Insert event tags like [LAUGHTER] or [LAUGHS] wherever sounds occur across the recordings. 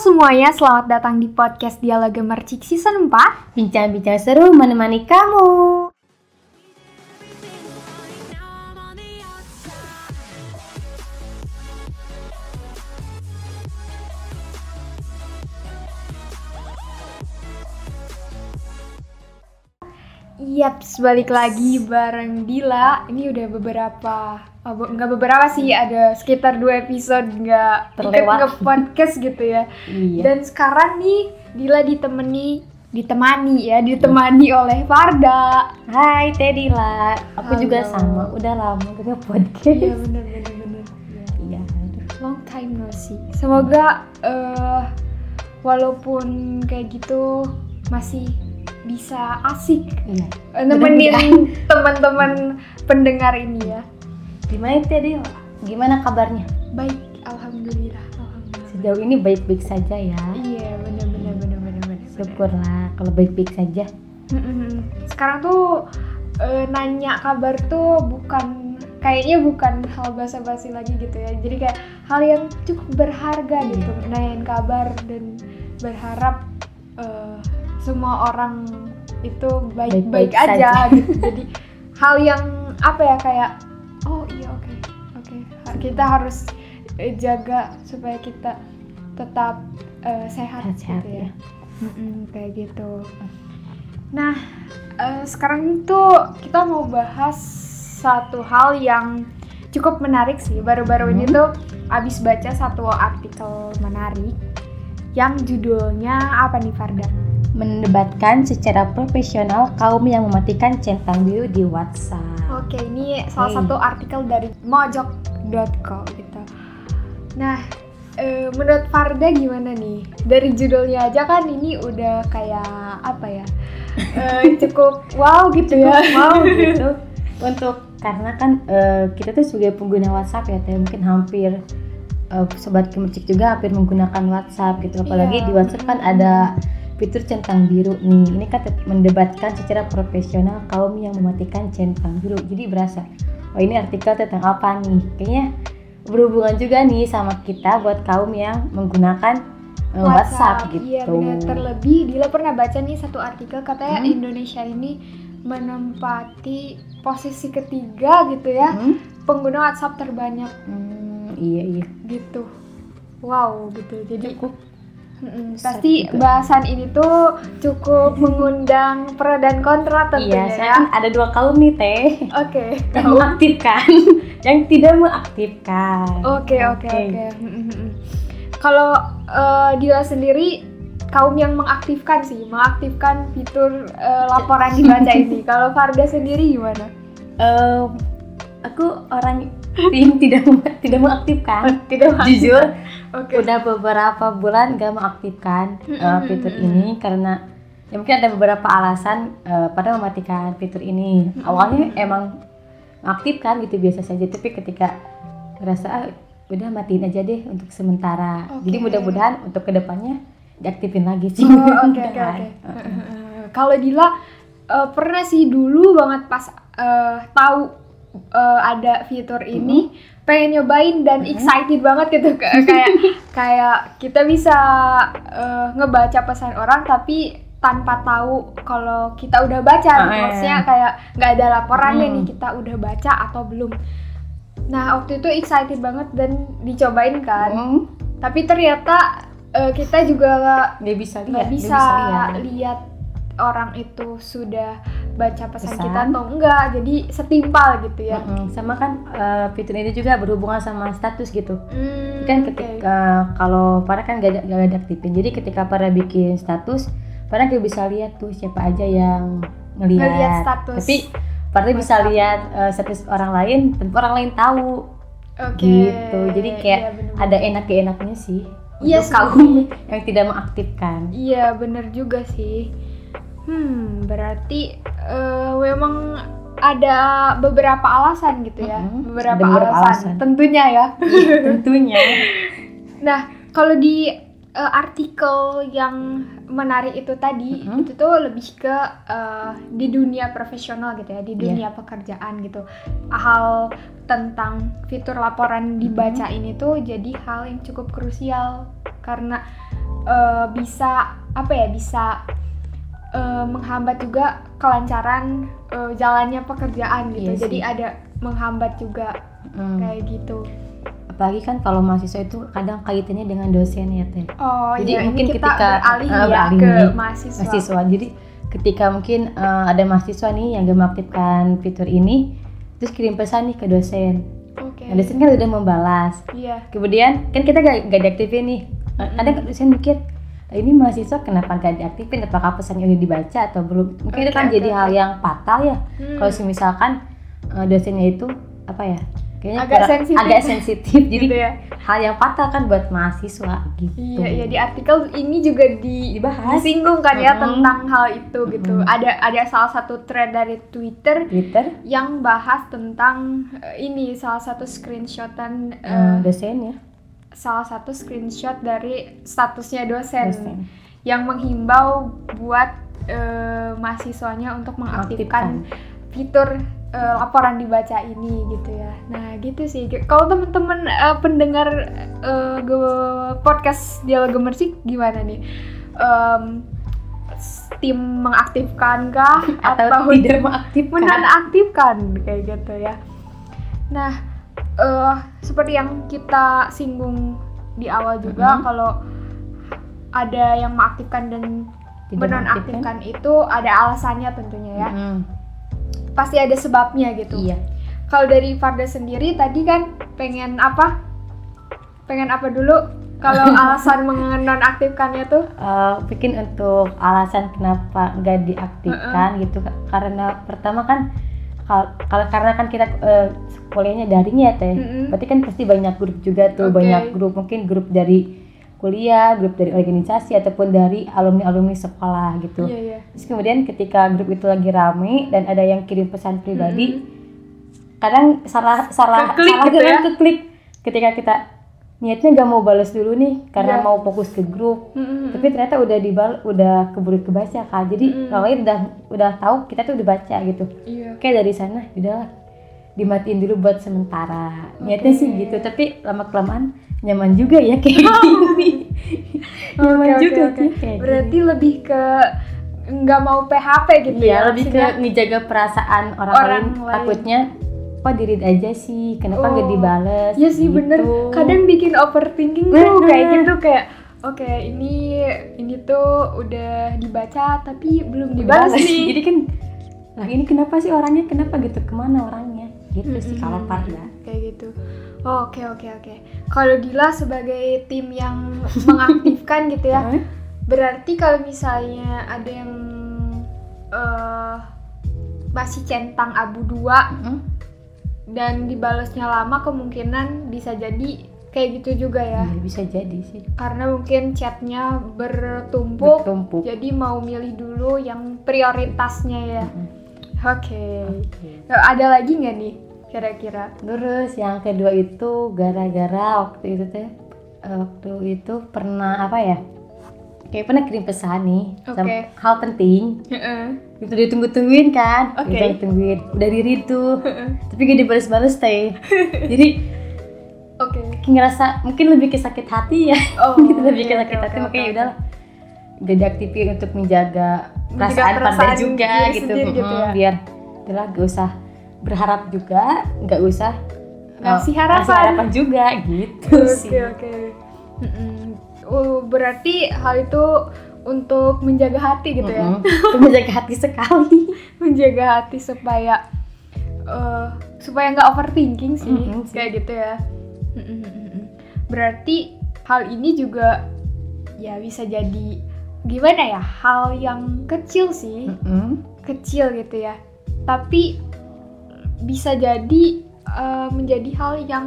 semuanya, selamat datang di podcast Dialog Mercik Season 4 Bincang-bincang seru menemani kamu. Yap, balik lagi bareng Dila Ini udah beberapa, oh, nggak beberapa sih, ada sekitar dua episode nggak Terlewat. ikut nge-podcast gitu ya Iya. Dan sekarang nih, Dila ditemani, ditemani ya, ditemani oleh Farda Hai Tedila, aku juga Halo. sama. Udah lama podcast. Iya bener bener bener Iya. aduh. Long time no see Semoga eh, walaupun kayak gitu masih bisa asik Iya. nemenin [LAUGHS] teman-teman pendengar ini ya Gimana Tedila? Gimana kabarnya? Baik, alhamdulillah. Alhamdulillah. Sejauh ini baik-baik saja ya. Iya, benar benar benar benar benar. Syukurlah kalau baik-baik saja. Sekarang tuh eh, nanya kabar tuh bukan kayaknya bukan hal basa-basi lagi gitu ya. Jadi kayak hal yang cukup berharga Iya. gitu, nanyain kabar dan berharap eh, semua orang itu baik-baik aja saja. gitu. Jadi hal yang apa ya kayak oh iya oke oke kita harus eh, jaga supaya kita tetap eh, sehat, Sehat-sehat gitu ya. ya. Mm-mm, kayak gitu. Nah, eh, sekarang tuh kita mau bahas satu hal yang cukup menarik sih. Baru-baru ini Hmm. tuh abis baca satu artikel menarik yang judulnya apa nih Farda? Mendebatkan secara profesional kaum yang mematikan centang biru di WhatsApp. Oke, ini salah satu artikel dari mojok.co gitu. Nah, eh, menurut Farda gimana nih? Dari judulnya aja kan ini udah kayak apa ya? Eh, [LAUGHS] cukup wow gitu ya. mau [LAUGHS] gitu untuk karena kan eh, kita tuh sebagai pengguna WhatsApp ya mungkin hampir sobat kemercik juga hampir menggunakan WhatsApp gitu apalagi Iya. di WhatsApp kan ada fitur centang biru nih ini kan mendebatkan secara profesional kaum yang mematikan centang biru jadi berasa oh ini artikel tentang apa nih kayaknya berhubungan juga nih sama kita buat kaum yang menggunakan eh, WhatsApp, gitu Iya benar. Terlebih Dila pernah baca nih satu artikel katanya Hmm. Indonesia ini menempati posisi ketiga gitu ya Hmm? pengguna WhatsApp terbanyak Hmm, iya iya gitu. Wow gitu. Jadi cukup Besar pasti bahasan ini tuh cukup [LAUGHS] mengundang pro dan kontra tentunya iya ya. saya kan ada dua kaum nih teh Oke. [LAUGHS] yang mengaktifkan [LAUGHS] yang tidak mengaktifkan Oke oke oke. Kalau eh, dia sendiri kaum yang mengaktifkan sih, mengaktifkan fitur eh, laporan dibaca ini. Kalau Farda sendiri gimana? Eh, aku orang yang [LAUGHS] tidak tidak mengaktifkan [LAUGHS] Tidak jujur Oke. udah beberapa bulan gak mengaktifkan eh, Mm-mm. fitur ini karena ya mungkin ada beberapa alasan eh, pada mematikan fitur ini awalnya emang mengaktifkan gitu biasa saja tapi ketika merasa ah, udah matiin aja deh untuk sementara jadi Oke. mudah-mudahan untuk ke depannya diaktifin lagi sih Oh, [LAUGHS] oke oke Kan? oke. Kalau Dila eh, pernah sih dulu banget pas eh, tahu eh, ada fitur ini pengen nyobain dan excited banget gitu [LAUGHS] kayak kayak kita bisa eh, ngebaca pesan orang tapi tanpa tahu kalau kita udah baca gitu. Ah, iya. maksudnya kayak nggak ada laporannya Hmm. nih kita udah baca atau belum nah waktu itu excited banget dan dicobain kan Hmm, tapi ternyata eh, kita juga nggak bisa lihat nggak bisa, lihat. lihat orang itu sudah baca pesan, Pesan. kita atau enggak jadi setimpal gitu ya. Mm-mm. sama kan eh, fitur ini juga berhubungan sama status gitu. Hmm, kan ketika kalau para kan gak ada, gak ada aktifin. Jadi ketika para bikin status para nggak bisa lihat tuh siapa aja yang ngelihat. Ngelihat status tapi para bisa lihat eh, status orang lain tentu orang lain tahu. Oke, gitu. Jadi kayak iya, bener-bener. ada enak enaknya sih Iya untuk sih. kaum [LAUGHS] yang tidak mengaktifkan. Iya bener juga sih hmm berarti eh, memang ada beberapa alasan gitu ya Mm-mm, beberapa, alasan. alasan. tentunya ya tentunya [LAUGHS] Nah, kalau di eh, artikel yang menarik itu tadi, Mhm. itu tuh lebih ke eh, di dunia profesional gitu ya, di Iya. dunia pekerjaan gitu. Hal tentang fitur laporan dibaca ini tuh jadi hal yang cukup krusial karena eh, bisa apa ya bisa eh, menghambat juga kelancaran eh, jalannya pekerjaan gitu. Iya sih. jadi ada menghambat juga Hmm. kayak gitu. Apalagi kan kalau mahasiswa itu kadang kaitannya dengan dosen ya teh. Oh Jadi iya mungkin kita ketika- beralih eh, ya ke mahasiswa, mahasiswa. Jadi ketika mungkin eh, ada mahasiswa nih yang gak mengaktifkan fitur ini terus kirim pesan nih ke dosen. Oke. Nah dosen kan udah membalas. Iya. Kemudian kan kita gak, gak diaktifin nih. Eh, kadang dosen mikir "Ah, ini mahasiswa kenapa gak diaktifin apakah pesannya udah dibaca atau belum mungkin itu Oke, kan oke, jadi oke. hal yang fatal ya Hmm. kalau misalkan eh, dosennya itu apa ya kayaknya Agak kurang- sensitif. agak sensitif jadi gitu ya hal yang fatal kan buat mahasiswa gitu Iya, iya di artikel ini juga di Dibahas. disinggung kan ya Mm-mm. tentang hal itu gitu. Ada ada salah satu thread dari Twitter Twitter yang bahas tentang eh, ini salah satu screenshotan eh, eh, dosen ya salah satu screenshot dari statusnya dosen, dosen yang menghimbau buat eh, mahasiswanya untuk mengaktifkan fitur eh, laporan dibaca ini gitu ya. Nah gitu sih. Kalau teman-teman eh, pendengar ge- podcast dialog gemersik gimana nih? S- tim mengaktifkan kah atau tidak mengaktifkan menonaktifkan kayak gitu ya. Nah, eh seperti yang kita singgung di awal juga Mhm. kalau ada yang mengaktifkan dan Tidak menonaktifkan itu ada alasannya tentunya ya. Mm, Pasti ada sebabnya gitu. iya Kalau dari Farda sendiri tadi kan pengen apa? Pengen apa dulu? Kalau [LAUGHS] alasan menonaktifkannya tuh? Eh, mungkin untuk alasan kenapa nggak diaktifkan gitu karena pertama kan kalau karena kan kita eh, kuliahnya daring ya teh Mm-mm. berarti kan pasti banyak grup juga tuh Oke. banyak grup mungkin grup dari kuliah grup dari organisasi ataupun dari alumni alumni sekolah gitu Iya iya. Terus kemudian ketika grup itu lagi rame dan ada yang kirim pesan pribadi, Mm-mm. kadang salah salah Keklik salah gitu ya? keklik ketika kita niatnya nggak mau balas dulu nih karena Iya. mau fokus ke grup, Mm-mm. tapi ternyata udah dibal udah keburu kebaca kan. Jadi orang lain udah udah tahu kita tuh udah baca gitu. Iya. Kayak dari sana udahlah dimatiin dulu buat sementara. Niatnya Oke. sih gitu, tapi lama kelamaan nyaman juga ya kayak [LAUGHS] gini. nyaman oke, juga oke. sih kayak Berarti gini. lebih ke nggak mau PHP gitu Iya, ya? lebih ke ngejaga perasaan orang, Orang lain. lain. Takutnya kok diri aja sih, kenapa nggak Oh, dibales? Iya sih gitu. bener. Kadang bikin overthinking tuh Bener. kayak gitu kayak oke ini ini tuh udah dibaca tapi belum dibalas Dibales. nih. Jadi kan, lah ini kenapa sih orangnya? Kenapa gitu? Ke mana orangnya? Gitu sih kalau Mm-mm. Parda. kayak gitu. Oh, Oke oke oke. Kalau Dila sebagai tim yang mengaktifkan gitu ya, berarti kalau misalnya ada yang eh masih centang abu dua Mm. Dan dibalasnya lama kemungkinan bisa jadi kayak gitu juga ya. Iya, bisa jadi sih. Karena mungkin chatnya bertumpuk, Bertumpuk. jadi mau milih dulu yang prioritasnya ya. Mm. Oke. Oke. Eh, Ada lagi nggak nih kira-kira? Terus yang kedua itu gara-gara waktu itu teh eh, waktu itu pernah apa ya? Kayak pernah kirim pesan nih, Oke. hal penting Heeh. itu ditunggu-tungguin kan Oke. ditunggu-tungguin udah diri tuh tapi gak dibales-bales teh [LAUGHS] jadi Oke. kayak ngerasa mungkin lebih ke sakit hati ya Oh, [LAUGHS] gitu lebih ke oke, sakit oke, hati oke, makanya oke. udah gak diaktifin untuk menjaga perasaan pada perasaan juga gitu, gitu Mm-mm, ya. biar udahlah gak usah berharap juga gak usah Ngasih eh, harapan. ngasih harapan juga gitu sih Oke oke. Mm-mm. Oh, berarti hal itu untuk menjaga hati gitu ya. Itu menjaga hati sekali [LAUGHS] menjaga hati supaya eh, supaya nggak overthinking sih sih. kayak gitu ya mm-mm. berarti hal ini juga ya bisa jadi gimana ya hal yang kecil sih Mm-mm. kecil gitu ya tapi bisa jadi eh, menjadi hal yang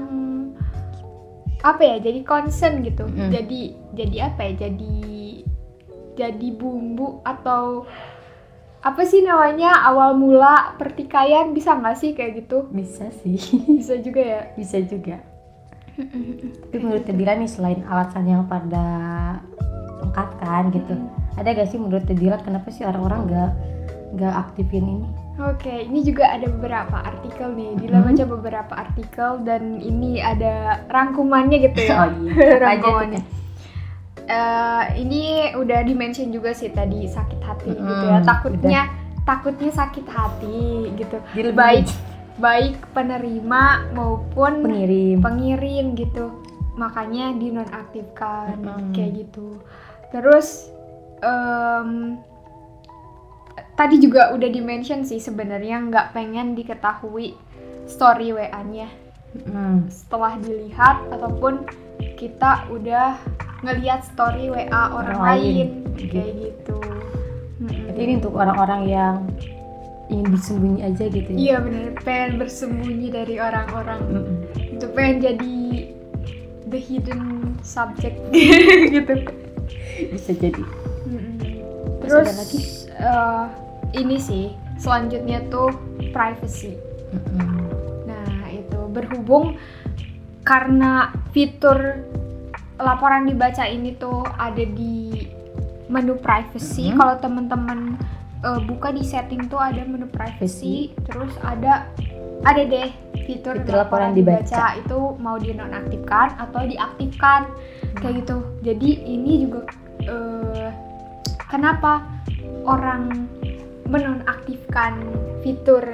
apa ya jadi concern gitu. Mm. jadi jadi apa ya jadi jadi bumbu atau apa sih namanya awal mula pertikaian bisa nggak sih kayak gitu? Bisa sih. [LAUGHS] Bisa juga ya? Bisa juga. Tapi menurut Tedila nih selain alasan yang pada ungkapkan gitu, ada gak sih menurut Tedila kenapa sih orang-orang gak gak aktifin ini? Oke, ini juga ada beberapa artikel nih. Dila Mhm. baca beberapa artikel dan ini ada rangkumannya gitu ya. [LAUGHS] Oh iya, [LAUGHS] Rangkumannya. eh, ini udah dimention juga sih tadi sakit hati Mm-mm, gitu ya takutnya takutnya sakit hati gitu lebih baik baik penerima maupun pengirim pengirim gitu makanya dinonaktifkan Mm-mm. kayak gitu terus em, tadi juga udah dimention sih sebenarnya nggak pengen diketahui story wa-nya Mm. setelah dilihat ataupun kita udah ngelihat story wa orang, Orang lain, lain, kayak gitu Mm-mm. Berarti ini untuk orang-orang yang ingin bersembunyi aja gitu ya iya bener pengen bersembunyi dari orang-orang Mm-mm. itu pengen jadi the hidden subject [LAUGHS] gitu bisa jadi Mm-mm. Terus terus ada lagi? eh, ini sih selanjutnya tuh privacy Mm-mm. nah itu berhubung karena fitur laporan dibaca ini tuh ada di menu privacy Mhm. kalau teman-teman eh, buka di setting tuh ada menu privacy terus ada ada deh fitur, Fitur laporan dibaca. itu mau dinonaktifkan atau diaktifkan kayak gitu jadi ini juga eh, kenapa orang menonaktifkan fitur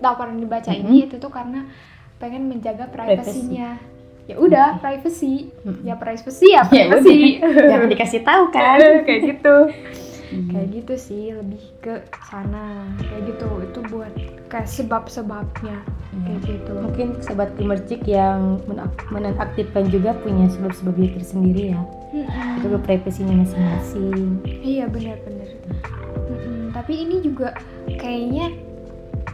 laporan dibaca ini itu tuh karena pengen menjaga privasinya. Ya udah privacy. Mm-mm. ya privacy ya Ya privacy. [LAUGHS] jangan dikasih tahu kan. [LAUGHS] Kayak gitu. Hmm. kayak gitu sih lebih ke sana. Kayak gitu itu buat kayak sebab-sebabnya. Kayak Iya. gitu. Mungkin sobat gemercik yang menonaktifkan juga punya sebab-sebabnya tersendiri ya. Itu Mm-mm. privasinya masing-masing. Iya benar-benar. Tapi ini juga kayaknya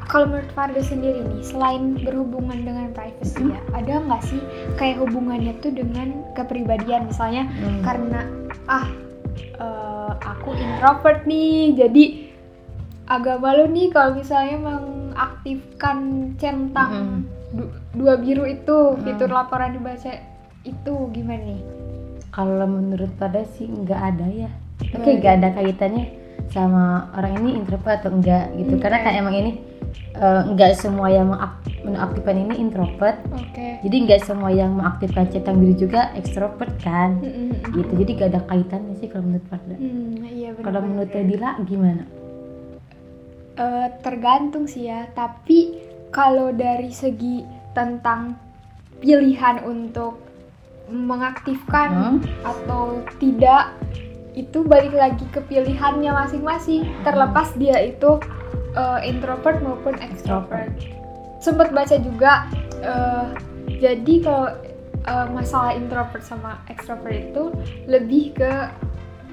kalau menurut Farda sendiri nih selain berhubungan dengan privacy ya ada nggak sih kayak hubungannya tuh dengan kepribadian misalnya Hmm. karena ah eh, aku introvert nih jadi agak malu nih kalau misalnya mengaktifkan centang du- dua biru itu Mm. fitur laporan dibaca itu gimana nih? kalau menurut pada sih nggak ada ya oke Nggak nggak ada kaitannya sama orang ini introvert atau enggak gitu. Hmm, karena kan emang ini eh, nggak semua yang mengak- menaktifkan ini introvert. Oke. jadi nggak semua yang mengaktifkan centang biru juga ekstrovert kan? Gitu. Jadi gak ada kaitannya sih kalau menurut Farda. Hmm, iya kalau menurut Dila gimana? Eh, tergantung sih ya, tapi kalau dari segi tentang pilihan untuk mengaktifkan Hmm. atau tidak itu balik lagi ke pilihannya masing-masing terlepas dia itu eh, introvert maupun extrovert. Sempet baca juga eh, jadi kalau eh, masalah introvert sama extrovert itu lebih ke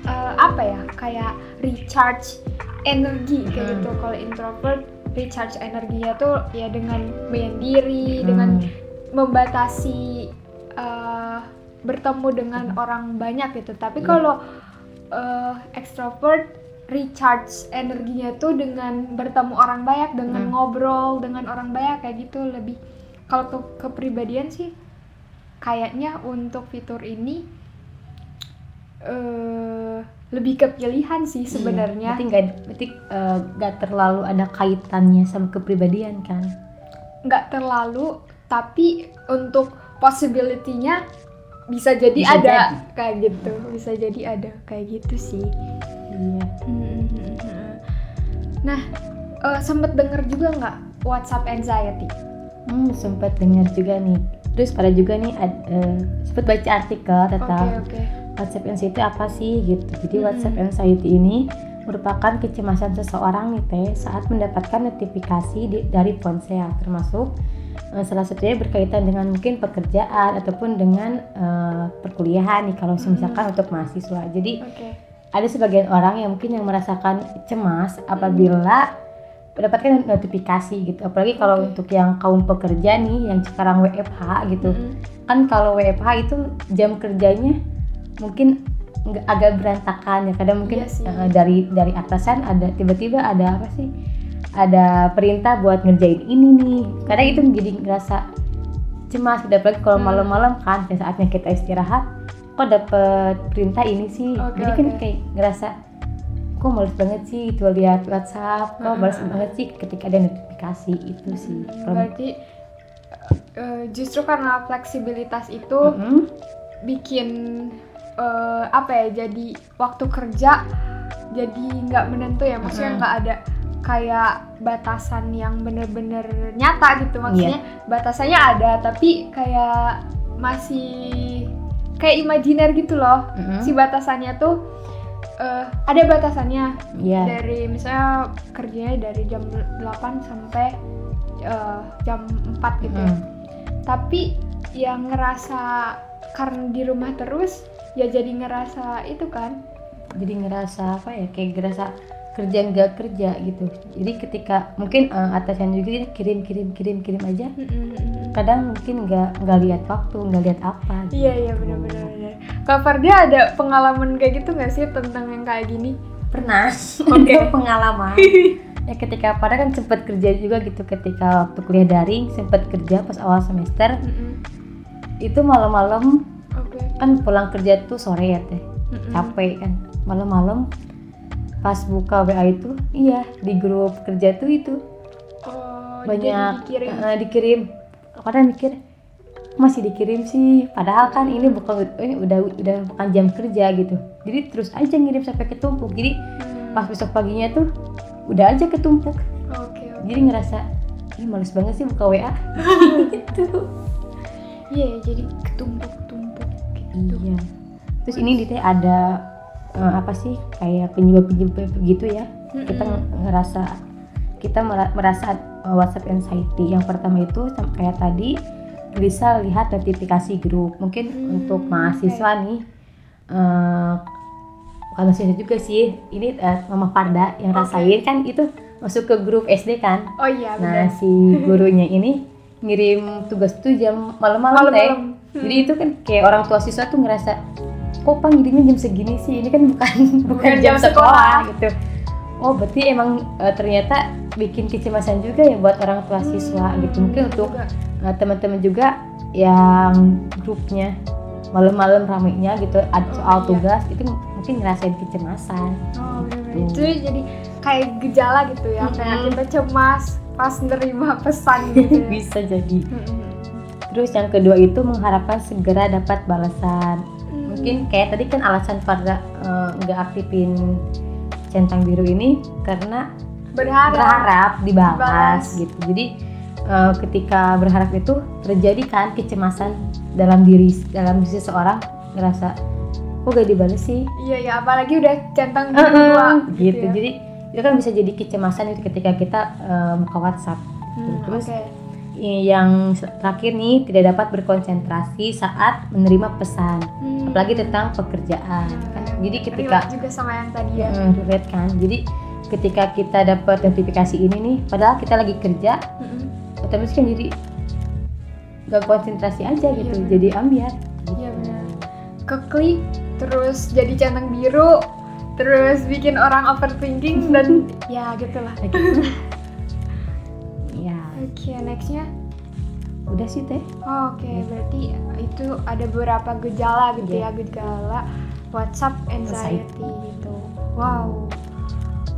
eh, apa ya kayak recharge energi kayak Hmm. gitu kalau introvert recharge energinya tuh ya dengan menyendiri dengan Hmm. membatasi uh, bertemu dengan orang banyak gitu. Tapi Iya. kalau uh, extrovert recharge energinya tuh dengan bertemu orang banyak, dengan Hmm. ngobrol dengan orang banyak kayak gitu lebih. Kalau ke kepribadian sih kayaknya untuk fitur ini uh, lebih ke pilihan sih sebenarnya. Iya, berarti nggak berarti eh, nggak terlalu ada kaitannya sama kepribadian kan nggak terlalu tapi untuk possibility-nya bisa jadi Bisa ada jadi. kayak gitu bisa jadi ada kayak gitu sih. Iya. Nah eh, sempet denger juga nggak WhatsApp anxiety? Hmm, sempat dengar juga nih. Terus pada juga nih ad, eh, sempat baca artikel tentang oke WhatsApp anxiety apa sih gitu. Jadi Mm-mm. WhatsApp anxiety ini merupakan kecemasan seseorang nih teh saat mendapatkan notifikasi di- dari ponsel termasuk salah satunya berkaitan dengan mungkin pekerjaan ataupun dengan eh, perkuliahan nih kalau Mm-mm. misalkan untuk mahasiswa. Jadi oke. ada sebagian orang yang mungkin yang merasakan cemas apabila mendapatkan notifikasi gitu. Apalagi kalau Oke. untuk yang kaum pekerja nih yang sekarang WFH gitu. Mm-mm. kan kalau WFH itu jam kerjanya mungkin agak berantakan ya. Kadang mungkin Iya eh, dari dari atasan ada tiba-tiba ada apa sih ada perintah buat ngerjain ini nih kadang itu menjadi ngerasa cemas gitu apalagi kalau Hmm. malam-malam kan saatnya kita istirahat kok dapet perintah ini sih Oke, jadi kan oke. kayak ngerasa kok males banget sih itu lihat WhatsApp kok Hmm. males banget sih ketika ada notifikasi itu sih Hmm, berarti eh, justru karena fleksibilitas itu Mm-mm. bikin eh, apa ya jadi waktu kerja jadi nggak menentu ya maksudnya nggak ada kayak batasan yang bener-bener nyata gitu maksudnya batasannya ada tapi kayak masih kayak imajiner gitu loh Mm-mm. si batasannya tuh eh, ada batasannya Iya. dari misalnya kerjanya dari jam 8 sampai eh, jam 4 gitu ya. Mm. Tapi yang ngerasa karena di rumah terus ya jadi ngerasa itu kan. jadi ngerasa apa ya kayak ngerasa kerja nggak kerja gitu jadi ketika mungkin eh, atasan juga kirim kirim kirim kirim aja kadang mungkin nggak nggak lihat waktu nggak lihat apa gitu. Iya iya benar-benar. benar. Kak Fardia ada pengalaman kayak gitu nggak sih tentang yang kayak gini? pernah [LAUGHS] Oke. Itu pengalaman ya ketika pada kan sempat kerja juga gitu ketika waktu kuliah daring sempat kerja pas awal semester itu malam-malam Oke. kan pulang kerja tuh sore ya teh Mm-mm. capek kan malam-malam pas buka WA itu iya di grup kerja tuh itu. Oh, banyak dikirim. eh, dikirim. Padahal mikir masih dikirim sih. Padahal kan ini bukan ini udah udah bukan jam kerja gitu. Jadi terus aja ngirim sampai ketumpuk. Jadi Hmm. pas besok paginya tuh udah aja ketumpuk. Oke oke. jadi ngerasa ih males banget sih buka WA [LAUGHS] gitu. Iya ya, jadi ketumpuk-tumpuk gitu. iya. Terus ini di teh ada eh, apa sih kayak penyebab penyebab begitu ya kita Mm-mm. ngerasa kita mera- merasa uh, WhatsApp anxiety yang pertama itu kayak tadi bisa lihat notifikasi grup mungkin Hmm, untuk mahasiswa nih eh, bukan mahasiswa juga sih ini eh, Mama Parda yang Oke. rasain kan itu masuk ke grup SD kan Oh iya nah benar. si gurunya ini ngirim tugas tuh jam malam-malam teh Malam-malam. jadi itu kan kayak orang tua siswa tuh ngerasa kok pak ngirimnya jam segini sih ini kan bukan [LAUGHS] bukan jam, jam sekolah. gitu oh berarti emang eh, ternyata bikin kecemasan juga ya buat orang tua siswa Hmm, gitu mungkin untuk eh, teman-teman juga yang grupnya malam-malam ramenya gitu ada Oh, soal iya. tugas itu mungkin ngerasain kecemasan Oh benar Gitu. Itu jadi kayak gejala gitu ya. Kayak Mm-mm. kita cemas pas nerima pesan gitu. [LAUGHS] ya. bisa jadi Mm-mm. terus yang kedua itu mengharapkan segera dapat balasan. Mungkin kayak tadi kan alasan pada eh, nggak aktifin centang biru ini karena berharap. berharap dibalas Dibalas. gitu jadi eh, ketika berharap itu terjadi kan kecemasan dalam diri dalam diri seseorang ngerasa kok gak dibales sih Iya ya, apalagi udah centang biru Eh, dua gitu ya. jadi itu kan bisa jadi kecemasan itu ketika kita eh, buka WhatsApp Hmm, terus oke. I- yang terakhir nih tidak dapat berkonsentrasi saat menerima pesan Hmm. apalagi tentang pekerjaan kan jadi ketika Relate juga sama yang tadi ya. Mm, relate kan jadi ketika kita dapat notifikasi ini nih padahal kita lagi kerja Mm-mm. otomatis kan jadi gak konsentrasi aja gitu Iya, bener. jadi ambiar Iya benar. Keklik terus jadi centang biru terus bikin orang overthinking dan [LAUGHS] ya gitulah. Oke, nextnya udah sih teh Oke, berarti itu ada beberapa gejala gitu Iya. ya, gejala WhatsApp anxiety gitu. Wow.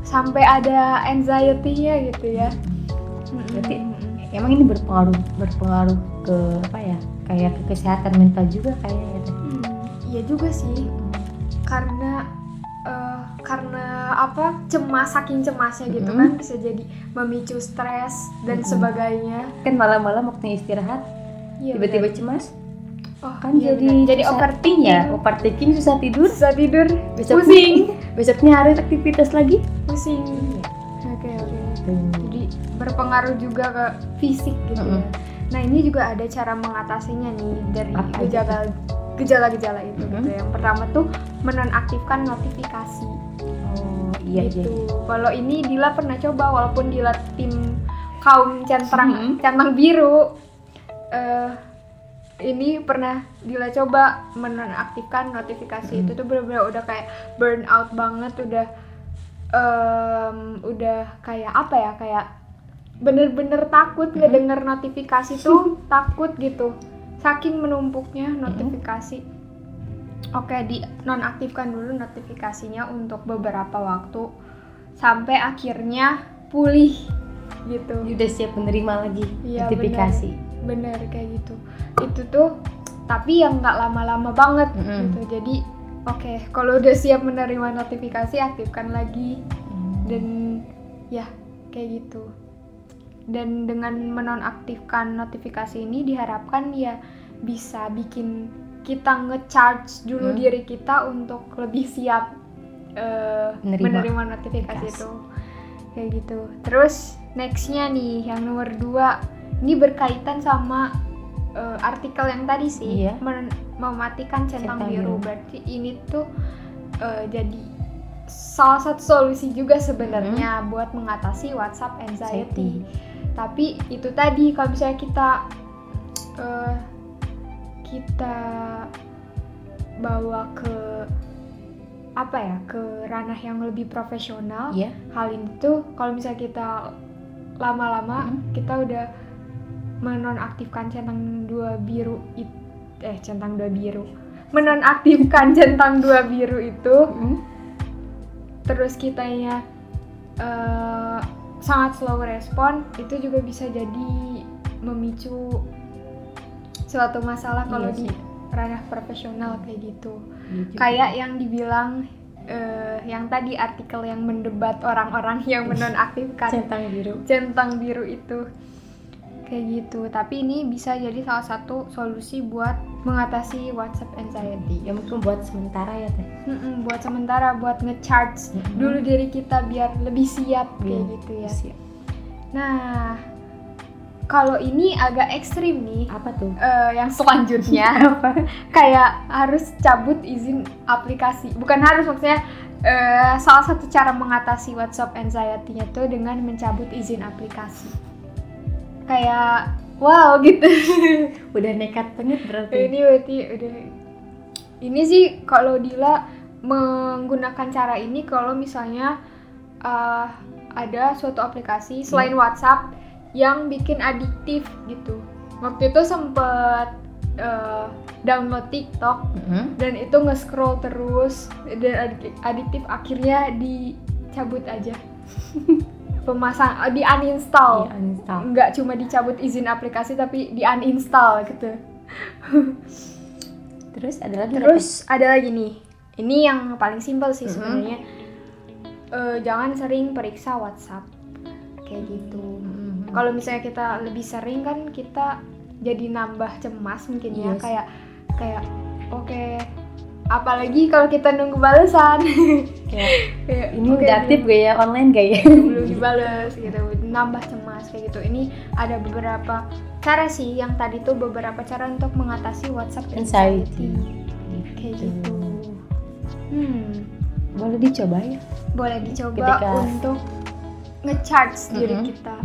Sampai ada anxiety-nya gitu ya. Berarti Mm-mm. emang ini berpengaruh berpengaruh ke apa ya kayak ke kesehatan mental juga kayaknya ya teh Hmm, iya juga sih. Karena eh, karena apa? Cemas saking cemasnya gitu Mm-mm. kan bisa jadi memicu stres dan Mm-mm. sebagainya. kan malam-malam waktu istirahat Iya, tiba-tiba benar. cemas oh, kan iya jadi jadi overthinking ya overthinking susah tidur Susah tidur, Besok- pusing, besoknya harus aktivitas lagi pusing. Oke, oke. Tuh. jadi berpengaruh juga ke fisik gitu Mm-mm. ya. Nah ini juga ada cara mengatasinya nih dari gejala gejala-gejala itu Mm-mm. gitu. Yang pertama tuh menonaktifkan notifikasi iya gitu. iya Kalau ini Dila pernah coba walaupun Dila tim kaum centang Mm-mm. centang biru eh ini pernah Dila coba menonaktifkan notifikasi Mm. itu tuh bener-bener udah kayak burn out banget udah em, udah kayak apa ya kayak bener-bener takut ngedenger notifikasi tuh [LAUGHS] takut gitu saking menumpuknya notifikasi oke di nonaktifkan dulu notifikasinya untuk beberapa waktu sampai akhirnya pulih gitu udah siap menerima lagi Iya, notifikasi bener kayak gitu itu tuh tapi yang nggak lama-lama banget Mm-mm. gitu jadi Oke, kalau udah siap menerima notifikasi, aktifkan lagi Hmm. dan ya kayak gitu. Dan dengan menonaktifkan notifikasi ini diharapkan ya bisa bikin kita ngecharge dulu Hmm. diri kita untuk lebih siap eh, Menerima menerima notifikasi notifikasi. itu. Kayak gitu. Terus nextnya nih yang nomor dua ini berkaitan sama eh, artikel yang tadi sih Iya. mematikan centang, Centang biru. biru. Berarti ini tuh eh, jadi salah satu solusi juga sebenarnya buat mengatasi WhatsApp anxiety. Tapi itu tadi kalau misalnya kita eh, kita bawa ke apa ya ke ranah yang lebih profesional Iya. hal ini tuh kalau misalnya kita lama-lama Hmm. kita udah menonaktifkan centang dua biru it- eh centang dua biru menonaktifkan [LAUGHS] centang dua biru itu Hmm. terus kitanya eh, sangat slow respon itu juga bisa jadi memicu suatu masalah kalau Iya di ranah profesional kayak gitu Iya kayak yang dibilang eh, yang tadi artikel yang mendebat orang-orang yang menonaktifkan centang biru. centang biru itu kayak gitu tapi ini bisa jadi salah satu solusi buat mengatasi WhatsApp anxiety Ya mungkin buat sementara ya teh. Mm-mm, buat sementara buat ngecharge Mm-mm. dulu diri kita biar lebih siap kayak Iya, gitu ya Siap. nah kalau ini agak ekstrim nih. Apa tuh? eh, yang selanjutnya. [LAUGHS] Kayak harus cabut izin aplikasi. Bukan harus maksudnya eh, salah satu cara mengatasi WhatsApp anxiety-nya tuh dengan mencabut izin aplikasi. Kayak wow gitu. [LAUGHS] Udah nekat banget berarti. ini berarti udah ini sih kalau Dila menggunakan cara ini kalau misalnya eh, ada suatu aplikasi selain WhatsApp yang bikin adiktif gitu waktu itu sempet eh, download TikTok Mm-mm. dan itu nge-scroll terus dan adik- adiktif akhirnya dicabut aja [LAUGHS] pemasang eh, di uninstall uninstall. nggak cuma dicabut izin aplikasi tapi di uninstall gitu [LAUGHS] Terus ada lagi terus ada lagi nih ini yang paling simpel sih Mhm. sebenarnya Eh, jangan sering periksa WhatsApp kayak gitu. Kalau misalnya kita lebih sering kan kita jadi nambah cemas mungkin ya Yes. kayak kayak oke apalagi kalau kita nunggu balasan [LAUGHS] Kayak, Kayak, ini udah aktif belum- gak ya online gak ya? belum dibales gitu nambah cemas kayak gitu ini ada beberapa cara sih yang tadi tuh beberapa cara untuk mengatasi WhatsApp Anxiety. anxiety kayak gitu hmm Boleh dicoba ya? boleh dicoba Ketika- untuk ngecharge diri Mm-mm. kita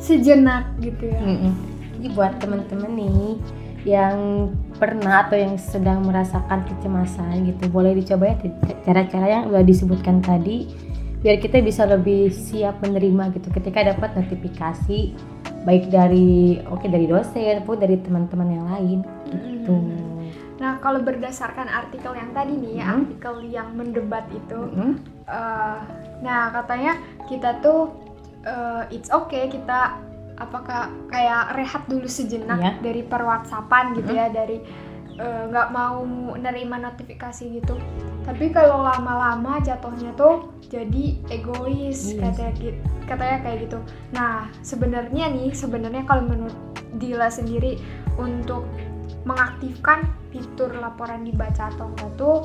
sejenak gitu ya Mm-mm. Jadi buat temen-temen nih yang pernah atau yang sedang merasakan kecemasan gitu, boleh dicoba ya cara-cara yang udah disebutkan tadi biar kita bisa lebih siap menerima gitu ketika dapat notifikasi baik dari oke dari dosen maupun dari teman-teman yang lain gitu. Nah, kalau berdasarkan artikel yang tadi nih, Hmm. artikel yang mendebat itu, Mm-mm. eh, nah katanya kita tuh eh, it's okay kita apakah kayak rehat dulu sejenak Iya. dari per WhatsAppan gitu ya, dari eh, nggak mau nerima notifikasi gitu. Tapi kalau lama-lama jatuhnya tuh jadi egois Iya katanya gitu, katanya kayak gitu. Nah, sebenarnya nih, sebenarnya kalau menurut Dila sendiri untuk mengaktifkan fitur laporan dibaca atau enggak tuh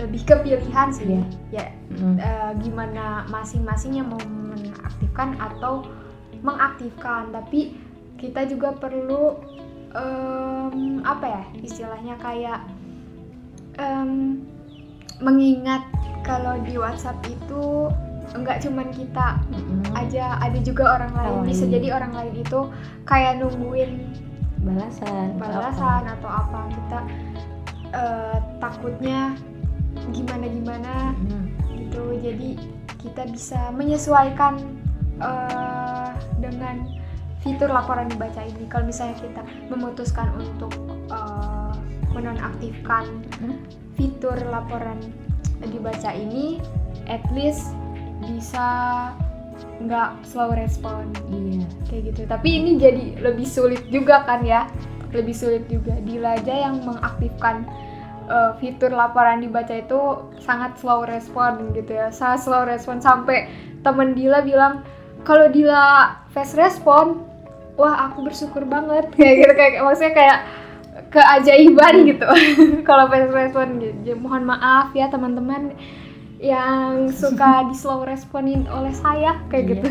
lebih ke pilihan sih Iya. ya Mm-mm. eh, gimana masing-masing yang mau mengaktifkan atau mengaktifkan tapi kita juga perlu em, apa ya istilahnya kayak em, mengingat kalau di WhatsApp itu enggak cuman kita Mm-mm. aja ada juga orang lain bisa jadi orang lain itu kayak nungguin balasan atau apa. balasan atau apa kita eh, takutnya gimana gimana Mm. gitu. Jadi kita bisa menyesuaikan eh, dengan fitur laporan dibaca ini. Kalau misalnya kita memutuskan untuk eh, menonaktifkan Hmm. fitur laporan dibaca ini at least bisa nggak slow respon. Iya. Kayak gitu. Tapi ini jadi lebih sulit juga kan ya. Lebih sulit juga. Dila aja yang mengaktifkan eh, fitur laporan dibaca itu sangat slow respon gitu ya. Sangat slow respon. Sampai temen Dila bilang kalau Dila fast respon wah aku bersyukur banget. Kayak [LAUGHS] gitu kayak maksudnya kayak keajaiban gitu. [LAUGHS] Kalau fast respon gitu Jadi, mohon maaf ya teman-teman yang suka [LAUGHS] di slow responin oleh saya kayak Iya. gitu.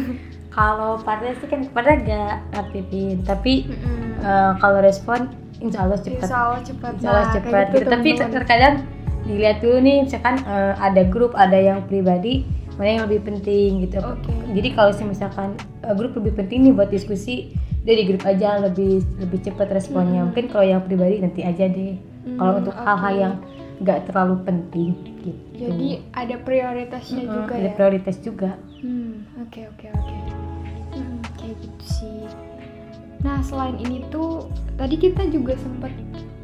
Kalau Parda sih kan Parda gak aktifin, tapi Mm-mm. eh, kalau respon insya Allah cepat. Insya Allah cepat Insya Allah Nah, cepat. gitu, gitu. Tapi terkadang dilihat dulu nih, misalkan eh, ada grup, ada yang pribadi, mana yang lebih penting gitu. Oke. Jadi kalau misalkan eh, grup lebih penting nih buat diskusi, dia di grup aja lebih lebih cepat responnya. Hmm. Mungkin kalau yang pribadi nanti aja deh. Kalau Hmm, untuk oke. hal-hal yang nggak terlalu penting gitu. jadi ada prioritasnya Mm-mm, juga ada ya prioritas juga. Hmm, oke oke oke. Hmm, kayak gitu sih. Nah, selain ini tuh tadi kita juga sempet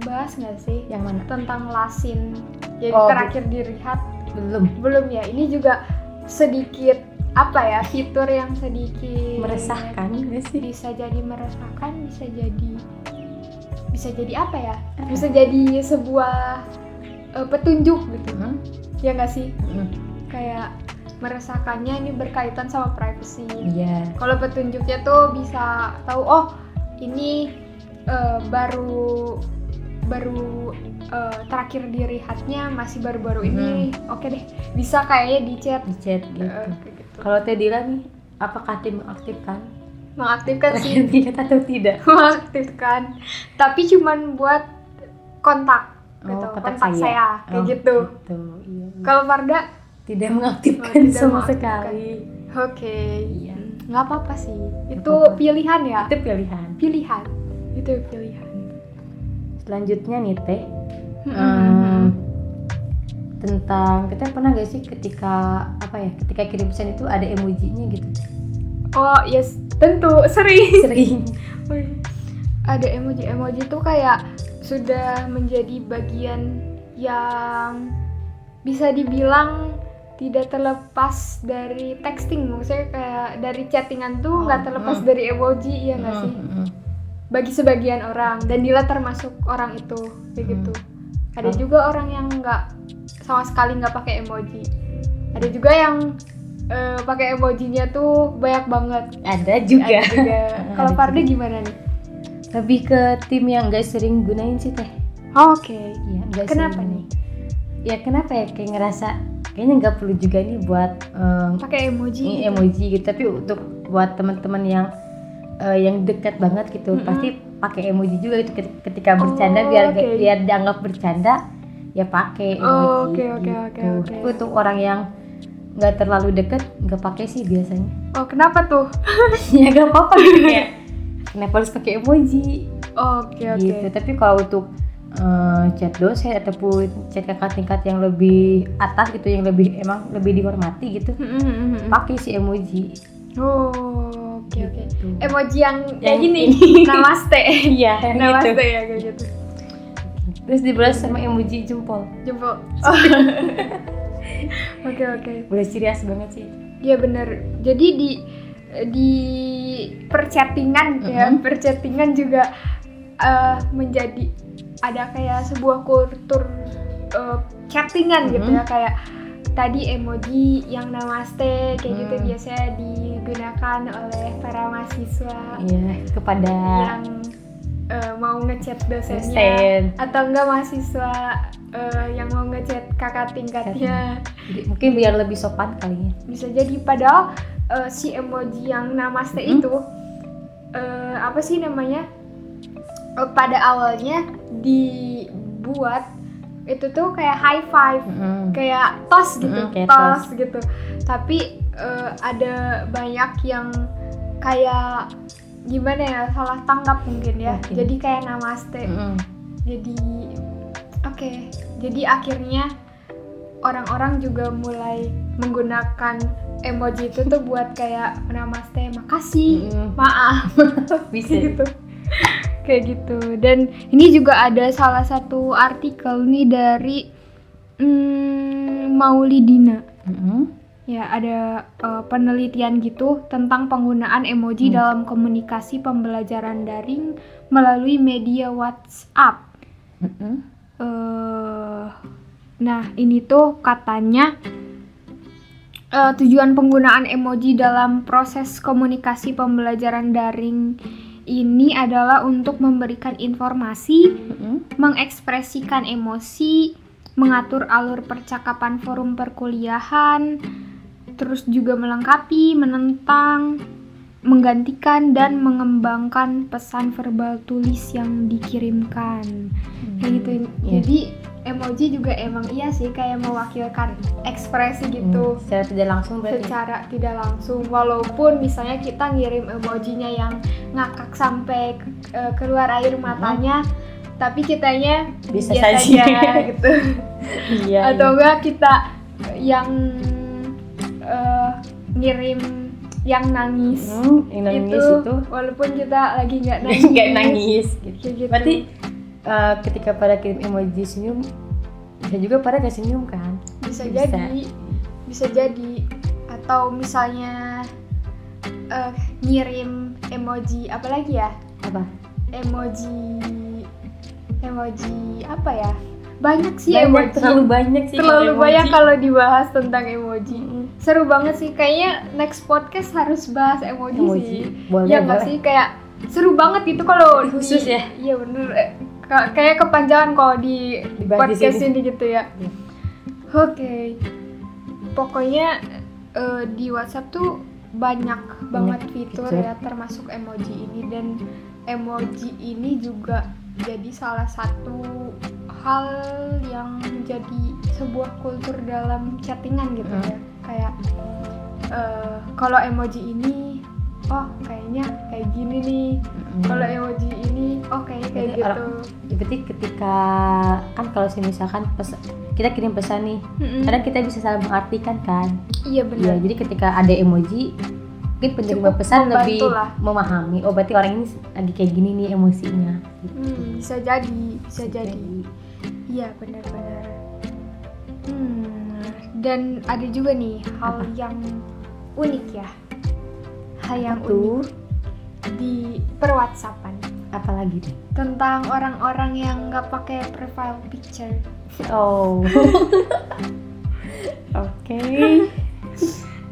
bahas nggak sih Yang mana? tentang lasin. Jadi Oh, terakhir dilihat Belum. belum ya. Ini juga sedikit apa ya fitur yang sedikit Meresahkan sih? Bisa jadi meresahkan, bisa jadi bisa jadi apa ya? Bisa jadi sebuah eh, petunjuk gitu. Hmm? Ya nggak sih? Hmm. Kayak meresahkannya ini berkaitan sama privacy. Iya. Kalau petunjuknya tuh bisa tahu oh ini eh, baru baru eh, terakhir dilihatnya masih baru-baru ini. Oke deh, bisa kayaknya di chat. Di chat gitu. Kayak gitu. Kalau Teh Dila nih, apakah tim mengaktifkan? Mengaktifkan sih, Tidak atau tidak? [LAUGHS] mengaktifkan. Tapi cuman buat kontak gitu, Oh, kontak, kontak saya, saya. kayak Oh, gitu. Gitu, iya. Kalau Farda, tidak mengaktifkan Oh, tidak sama mengaktifkan. sekali. oke, Iya. Nggak apa-apa sih. Itu apa-apa. pilihan ya, Itu pilihan. pilihan. Itu pilihan. Selanjutnya nih Teh, Mm-mm. em, tentang kita pernah gak sih ketika apa ya ketika kirim pesan itu ada emojinya gitu Oh yes, tentu [LAUGHS] sering. sering Ada emoji-emoji tuh kayak sudah menjadi bagian yang bisa dibilang tidak terlepas dari texting. Maksudnya kayak dari chattingan tuh nggak Oh, terlepas mm. dari emoji, ya nggak sih? Mm, mm, Bagi sebagian orang dan Dila termasuk orang itu, kayak Hmm. gitu. Ada Oh. juga orang yang nggak sama sekali nggak pakai emoji. Ada juga yang eh, pakai emojinya tuh banyak banget. ada juga Ada juga. [LAUGHS] Kalau juga. gimana nih? lebih ke tim yang gak sering gunain sih Teh Oke. Iya, nggak Kenapa sering. nih? ya kenapa ya kayak ngerasa kayaknya nggak perlu juga nih buat em, Pakai emoji. ini gitu. emoji gitu tapi untuk buat teman-teman yang eh, yang dekat banget gitu Mm-mm. pasti pakai emoji juga gitu Ket- ketika bercanda Oh, biar oke. biar dianggap bercanda ya pakai emoji Oh, oke, oke, gitu. oke, oke. Tapi untuk orang yang nggak terlalu dekat nggak pakai sih biasanya Oh, kenapa tuh? [LAUGHS] ya nggak apa-apa gitu ya kenapa harus pakai emoji Oke, oke. gitu tapi kalau untuk eh, chat dosen ataupun chat kakak tingkat yang lebih atas gitu yang lebih emang lebih dihormati gitu Hmm, hmm, hmm, hmm. pakai si emoji Oh, oke, oke. Gitu. Emoji yang kayak Yang gini. ini. [LAUGHS] Namaste. [LAUGHS] iya yang Namaste gitu ya kayak gitu. terus dibalas sama emoji jempol Jempol. Oh. [LAUGHS] Oke, oke. udah serius banget sih Iya bener. Jadi di di perchattingan ya, perchattingan juga eh, menjadi ada kayak sebuah kultur eh, chattingan gitu Mhm. ya kayak tadi emoji yang namaste kayak gitu Hmm. biasanya digunakan oleh para mahasiswa iya kepada yang eh, mau ngechat dosennya dosen atau enggak mahasiswa eh, yang mau ngechat kakak tingkatnya Jadi, mungkin biar lebih sopan kali ya bisa jadi padahal eh, si emoji yang namaste Mm-mm. itu eh, apa sih namanya pada awalnya dibuat itu tuh kayak high five Mm-mm. kayak tos gitu Mm-mm, kayak tos gitu tapi eh, ada banyak yang kayak gimana ya salah tanggap mungkin ya Oke. jadi kayak namaste Mm-mm. jadi oke jadi akhirnya orang-orang juga mulai menggunakan emoji itu tuh buat kayak namaste makasih Mm-mm. maaf [LAUGHS] bisa [LAUGHS] gitu kayak gitu dan ini juga ada salah satu artikel nih dari hmm, Maulidina Mm-mm. ya ada eh, penelitian gitu tentang penggunaan emoji Hmm. dalam komunikasi pembelajaran daring melalui media WhatsApp Mm-mm. eh nah ini tuh katanya eh, tujuan penggunaan emoji dalam proses komunikasi pembelajaran daring ini adalah untuk memberikan informasi, Mm-mm. mengekspresikan emosi, mengatur alur percakapan forum perkuliahan, terus juga melengkapi, menentang, menggantikan dan mengembangkan pesan verbal tulis yang dikirimkan. Kayak gitu. Iya. Jadi emoji juga emang iya sih kayak mewakilkan ekspresi gitu. Hmm, secara tidak langsung berarti Secara tidak langsung, walaupun misalnya kita ngirim emojinya yang ngakak sampai ke- eh, keluar air matanya, tapi kitanya Bisa saja. aja [LAUGHS] gitu. iya Atau enggak kita yang eh, ngirim yang nangis. Hmm, yang nangis itu, walaupun kita lagi nggak nangis. [LAUGHS] nggak nangis gitu. Gitu. berarti eh, ketika pada kirim emoji senyum bisa juga pada gak senyum kan? Bisa, Bisa. jadi. Bisa jadi. Atau misalnya eh, ngirim emoji apa lagi ya? Apa? Emoji emoji apa ya? Banyak sih banyak emoji. terlalu banyak sih Terlalu kalau banyak emoji. kalau dibahas tentang emoji. Seru banget sih. Kayaknya next podcast harus bahas emoji, emoji. sih. Boleh ya nggak sih? Kayak seru banget gitu kalau Khusus di- ya? iya bener kayak kepanjangan kalau di di podcast sini. ini gitu ya Iya. oke pokoknya eh, di WhatsApp tuh banyak banget fitur fitur. ya termasuk emoji ini dan emoji ini juga jadi salah satu hal yang menjadi sebuah kultur dalam chattingan gitu Hmm. ya kayak eh, kalau emoji ini oh kayaknya kayak gini nih kalau emoji ini oh kayaknya kayak gitu orang- Berarti ketika kan kalau misalkan pes- kita kirim pesan nih, Mm-mm. kadang kita bisa salah mengartikan kan. iya benar jadi ketika ada emoji, mungkin penerima Cukup pesan lebih lah. memahami. Oh, berarti orang ini lagi kayak gini nih emosinya. Gitu. Hmm, bisa jadi bisa jadi Iya benar-benar. Hmm, dan ada juga nih hal Apa? yang unik ya, hal yang tuh? unik di perwhatsappan Apalagi deh? tentang orang-orang yang nggak pakai profile picture. Oh. [LAUGHS] Oke.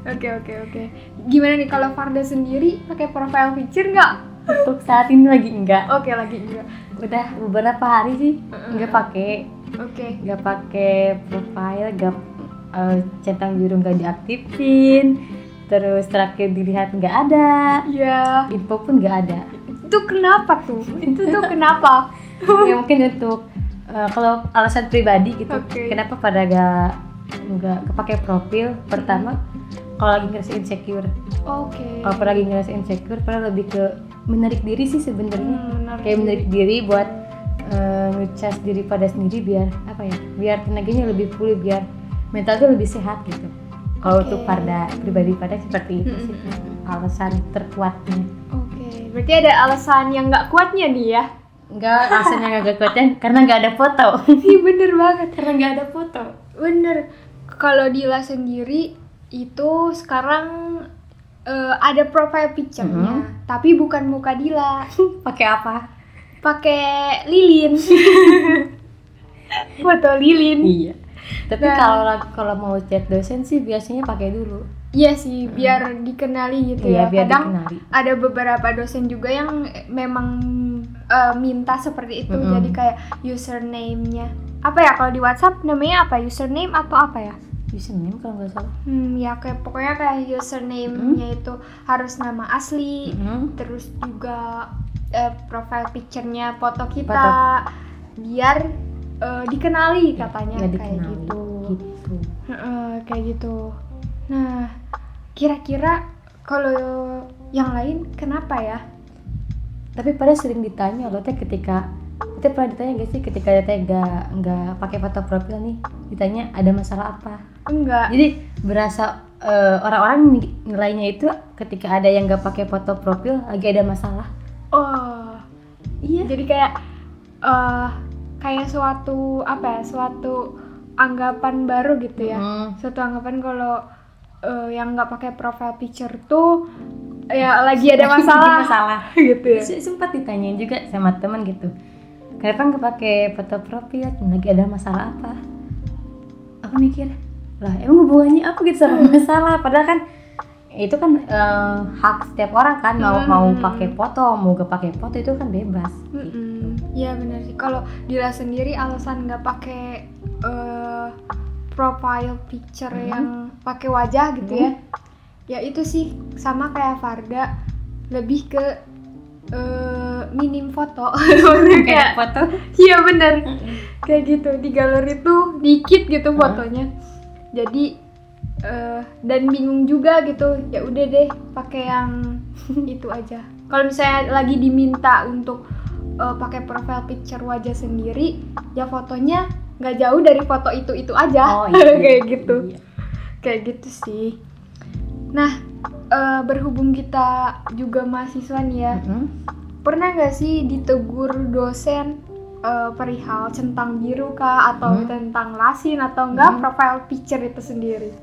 Oke oke oke. Gimana nih kalau Farda sendiri pakai profile picture nggak? Untuk saat ini lagi enggak. Oke lagi enggak. Udah beberapa hari sih enggak pakai, Oke. enggak pakai profile, enggak eh, centang biru enggak diaktifin. Terus terakhir dilihat enggak ada. Iya. Info pun enggak ada. Itu kenapa tuh? Itu tuh [LAUGHS] kenapa? ya mungkin untuk eh, kalau alasan pribadi gitu Oke. kenapa pada gak nggak kepake profil pertama kalau lagi ngerasa insecure Oke. kalau pada lagi ngerasa insecure pada lebih ke menarik diri sih sebenarnya Hmm, menarik kayak menarik diri buat eh, ngecas diri pada sendiri biar apa ya biar tenaganya lebih pulih biar mental tuh lebih sehat gitu kalau Oke. untuk pada pribadi pada seperti itu Hmm, sih hmm, hmm. alasan terkuatnya Oke, berarti ada alasan yang nggak kuatnya nih ya? enggak alasannya nggak kuatnya karena nggak ada foto [LAUGHS] Iya bener banget. karena nggak ada foto Bener. Kalau Dila sendiri itu sekarang eh, ada profile picture-nya, tapi bukan muka Dila, [LAUGHS] pakai apa pakai lilin. [LAUGHS] Foto lilin. iya tapi Nah. kalau kalau mau chat dosen sih biasanya pakai dulu Iya sih, biar dikenali gitu iya ya. biar Kadang dikenali ada beberapa dosen juga yang memang eh, minta seperti itu. Mm-mm. Jadi kayak username-nya. Apa ya kalau di WhatsApp namanya apa? Username atau apa ya? username kalau nggak salah Hmm, ya kayak pokoknya kayak username-nya itu harus nama asli, Mhm. terus juga eh, profile picture-nya foto kita Foto. biar eh, dikenali katanya nggak kayak dikenali gitu. gitu Heeh, kayak gitu. Nah, kira-kira kalau yang lain kenapa ya? tapi pada sering ditanya loh teh ketika kita pernah ditanya gak sih ketika teh nggak nggak pakai foto profil nih ditanya ada masalah apa Enggak. jadi berasa eh, orang-orang nilainya itu ketika ada yang nggak pakai foto profil lagi ada masalah Oh, iya jadi kayak eh kayak suatu apa ya? Suatu anggapan baru gitu ya. Hmm. Suatu anggapan kalau eh, yang nggak pakai profile picture tuh ya lagi ada [LAUGHS] masalah masalah [LAUGHS] gitu ya. Sempat ditanyain juga sama teman gitu kenapa nggak pakai foto profil lagi ada masalah apa aku mikir lah emang hubungannya apa gitu sama masalah padahal kan itu kan eh, hak setiap orang kan mau Hmm. mau pakai foto mau gak pakai foto itu kan bebas. Iya benar sih. Kalau Dila sendiri alasan nggak pakai eh, profile picture Hmm. yang pakai wajah gitu ya. Ya itu sih sama kayak Farda lebih ke eh, minim foto. [LAUGHS] Kayak foto iya benar. Kayak gitu di galeri tuh dikit gitu Hah? fotonya. Jadi eh, dan bingung juga gitu. Ya udah deh pakai yang [LAUGHS] itu aja. Kalau misalnya lagi diminta untuk eh, pakai profile picture wajah sendiri, ya fotonya nggak jauh dari foto itu itu aja. oh [LAUGHS] iya kayak gitu. Iya. Kayak gitu sih. Nah, eh, berhubung kita juga mahasiswa nih ya, Mm-mm. pernah nggak sih ditegur dosen eh, perihal centang biru kah atau Hmm. tentang lasin atau enggak Hmm. profile picture itu sendiri?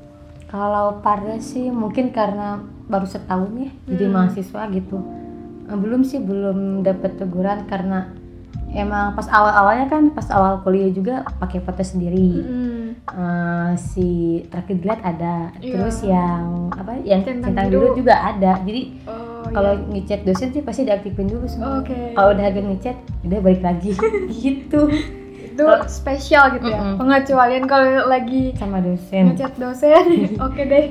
Kalau pada sih mungkin karena baru setahun ya jadi Hmm. mahasiswa gitu. Eh, Belum sih belum dapat teguran karena emang pas awal-awalnya kan pas awal kuliah juga pakai foto sendiri. Mm. Eh, si terakhir dilihat ada, Iya. terus yang apa yang Centang centang biru. biru juga ada. Jadi Oh, kalau iya. ngechat dosen sih pasti diaktifin dulu semua. Oke. Kalau udah agak ngechat udah balik lagi [LAUGHS] gitu itu spesial gitu ya. Mm-mm. Pengecualian kalau lagi sama dosen. ngechat dosen. [LAUGHS] Oke deh.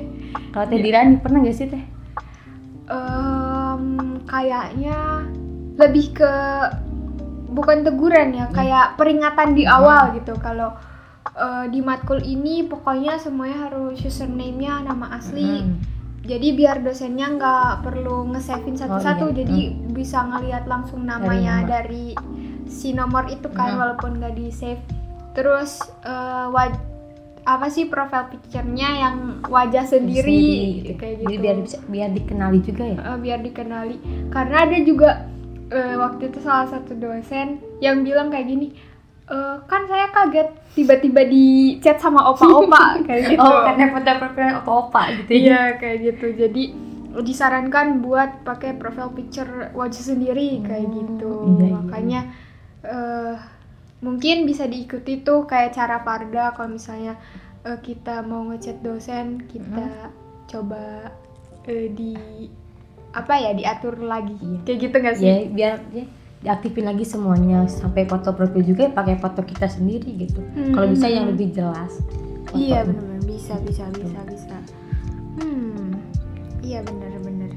Kalau Teh Dirani pernah gak sih Teh? Em, kayaknya lebih ke bukan teguran ya, kayak peringatan di Hmm. awal gitu. Kalau eh, di matkul ini pokoknya semuanya harus username-nya nama asli. Mm. Jadi biar dosennya nggak perlu nge-savein satu-satu, iya. Hmm. jadi bisa ngelihat langsung namanya nama. dari si nomor itu kan, Hmm. walaupun nggak di save. Terus eh, waj- apa sih profile picture-nya yang wajah sendiri, gitu. kayak Jadi gitu. biar bisa biar dikenali juga ya. Eh, biar dikenali. Karena ada juga eh, waktu itu salah satu dosen yang bilang kayak gini. "Eh, kan saya kaget tiba-tiba di chat sama opa-opa [LAUGHS] kayak gitu. Oh, karena foto profil opa-opa gitu ya. Iya kayak gitu. Jadi disarankan buat pakai profile picture wajah sendiri kayak Hmm, gitu. iya, iya. Makanya eh mungkin bisa diikuti tuh kayak cara Farda kalau misalnya eh, kita mau ngechat dosen kita Hmm. coba eh, di apa ya diatur lagi. Iya. Kayak gitu nggak sih? Ya biar ya, diaktifin lagi semuanya sampai foto profil juga pakai foto kita sendiri gitu. Hmm. Kalau bisa yang lebih jelas. Iya fotonya. benar-benar bisa bisa bisa bisa. Hmm, iya benar-benar.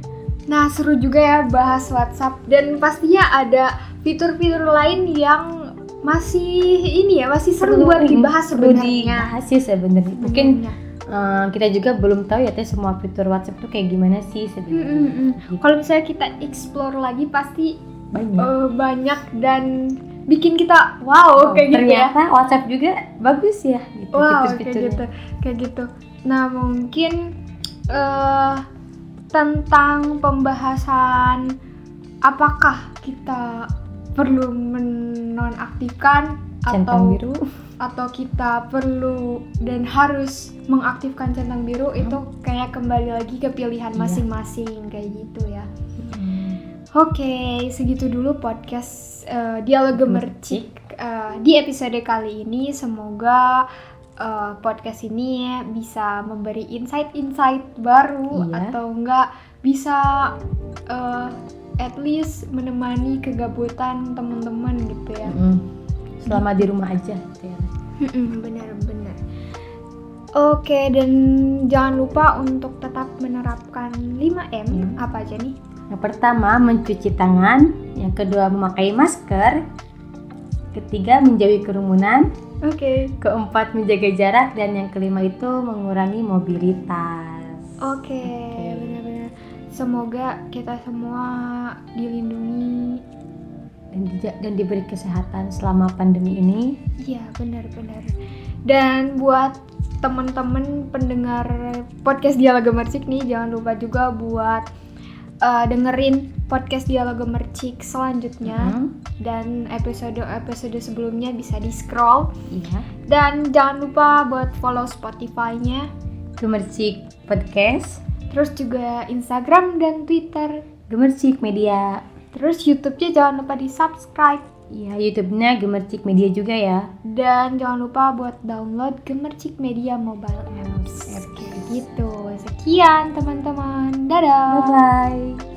Nah seru juga ya bahas WhatsApp dan pastinya ada fitur-fitur lain yang masih ini ya masih seru buat dibahas perlu sebenarnya. dibahas sih sebenarnya. Mungkin Sebenarnya. eh, kita juga belum tahu ya teh semua fitur WhatsApp tuh kayak gimana sih Hmm, hmm, sebenarnya. hmm. Kalau misalnya kita explore lagi pasti Banyak. eh, banyak dan bikin kita wow Oh, kayak gitu ya. ternyata WhatsApp juga bagus ya gitu Wow, kayak fitur-fiturnya. gitu, kayak gitu. Nah, mungkin eh tentang pembahasan apakah kita perlu menonaktifkan Centang atau biru. atau kita perlu dan harus mengaktifkan centang biru itu kayak kembali lagi ke pilihan Iya. masing-masing kayak gitu ya. Hmm. Oke, segitu dulu podcast eh, dialog gemercik eh, di episode kali ini. Semoga eh, podcast ini bisa memberi insight-insight baru Iya. atau enggak bisa eh, at least menemani kegabutan teman-teman gitu ya. Mm-mm. Selama di rumah aja gitu ya. Benar-benar. Oke, dan jangan lupa untuk tetap menerapkan 5M. Hmm. Apa aja nih? Yang pertama mencuci tangan, yang kedua memakai masker, ketiga menjauhi kerumunan, Oke. keempat menjaga jarak dan yang kelima itu mengurangi mobilitas. Oke, Oke. benar-benar. Semoga kita semua dilindungi. Dan, dija- dan diberi kesehatan selama pandemi ini. Iya, benar-benar. Dan buat teman-teman pendengar podcast Dialog Gemercik nih, jangan lupa juga buat eh, dengerin podcast Dialog Gemercik selanjutnya Hmm, dan episode-episode sebelumnya bisa di scroll Iya. dan jangan lupa buat follow Spotify-nya, Gemercik Podcast, terus juga Instagram dan Twitter, Gemercik Media. terus YouTube-nya jangan lupa di subscribe. Iya, YouTube-nya Gemercik Media juga ya. Dan jangan lupa buat download Gemercik Media Mobile Apps. Kayak gitu. Sekian teman-teman. Dadah. Bye bye.